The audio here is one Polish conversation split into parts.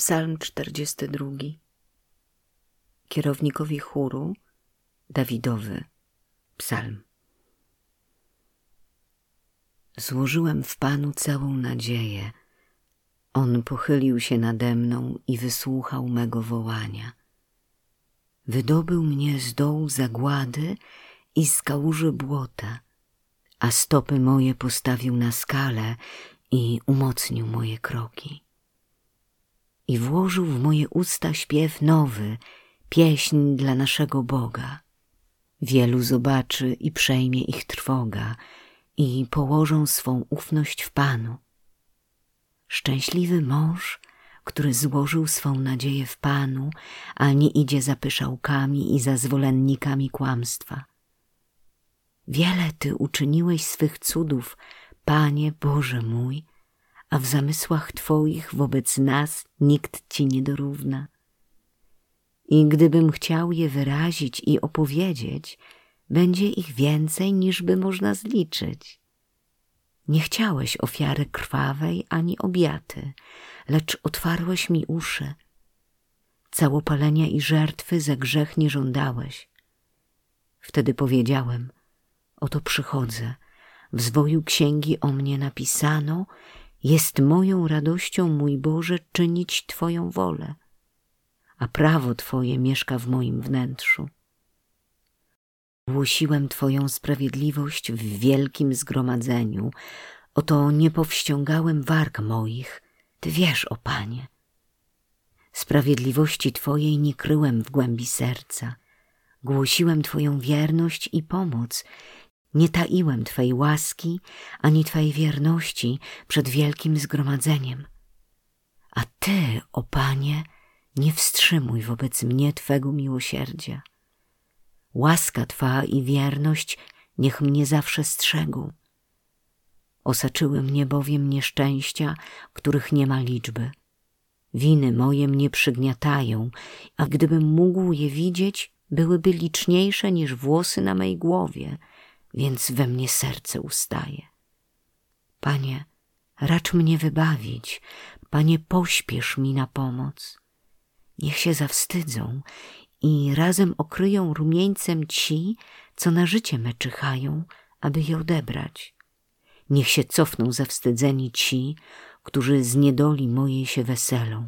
Psalm 42. Kierownikowi chóru Dawidowy psalm. Złożyłem w Panu całą nadzieję. On pochylił się nade mną i wysłuchał mego wołania. Wydobył mnie z dołu zagłady i z kałuży błota, a stopy moje postawił na skale i umocnił moje kroki i włożył w moje usta śpiew nowy, pieśń dla naszego Boga. Wielu zobaczy i przejmie ich trwoga i położą swą ufność w Panu. Szczęśliwy mąż, który złożył swą nadzieję w Panu, a nie idzie za pyszałkami i za zwolennikami kłamstwa. Wiele Ty uczyniłeś swych cudów, Panie Boże mój, a w zamysłach Twoich wobec nas nikt Ci nie dorówna. I gdybym chciał je wyrazić i opowiedzieć, będzie ich więcej, niż by można zliczyć. Nie chciałeś ofiary krwawej ani obiaty, lecz otwarłeś mi uszy. Całopalenia i żertwy za grzech nie żądałeś. Wtedy powiedziałem, oto przychodzę, w zwoju księgi o mnie napisano jest moją radością, mój Boże, czynić Twoją wolę, a prawo Twoje mieszka w moim wnętrzu. Głosiłem Twoją sprawiedliwość w wielkim zgromadzeniu, oto nie powściągałem warg moich, Ty wiesz, o Panie. Sprawiedliwości Twojej nie kryłem w głębi serca, głosiłem Twoją wierność i pomoc nie taiłem Twej łaski ani Twej wierności przed wielkim zgromadzeniem. A Ty, o Panie, nie wstrzymuj wobec mnie Twego miłosierdzia. Łaska Twa i wierność niech mnie zawsze strzegą. Osaczyły mnie bowiem nieszczęścia, których nie ma liczby. Winy moje mnie przygniatają, a gdybym mógł je widzieć, byłyby liczniejsze niż włosy na mej głowie – więc we mnie serce ustaje. Panie, racz mnie wybawić, Panie, pośpiesz mi na pomoc. Niech się zawstydzą i razem okryją rumieńcem ci, co na życie me czyhają, aby je odebrać. Niech się cofną zawstydzeni ci, którzy z niedoli mojej się weselą.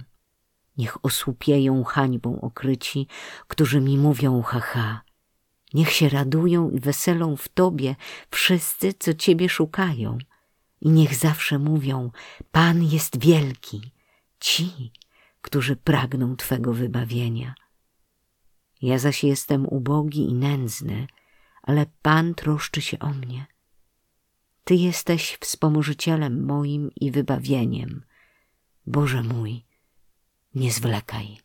Niech osłupieją hańbą okryci, którzy mi mówią haha. Niech się radują i weselą w Tobie wszyscy, co Ciebie szukają. I niech zawsze mówią, Pan jest wielki, ci, którzy pragną Twego wybawienia. Ja zaś jestem ubogi i nędzny, ale Pan troszczy się o mnie. Ty jesteś wspomożycielem moim i wybawieniem. Boże mój, nie zwlekaj.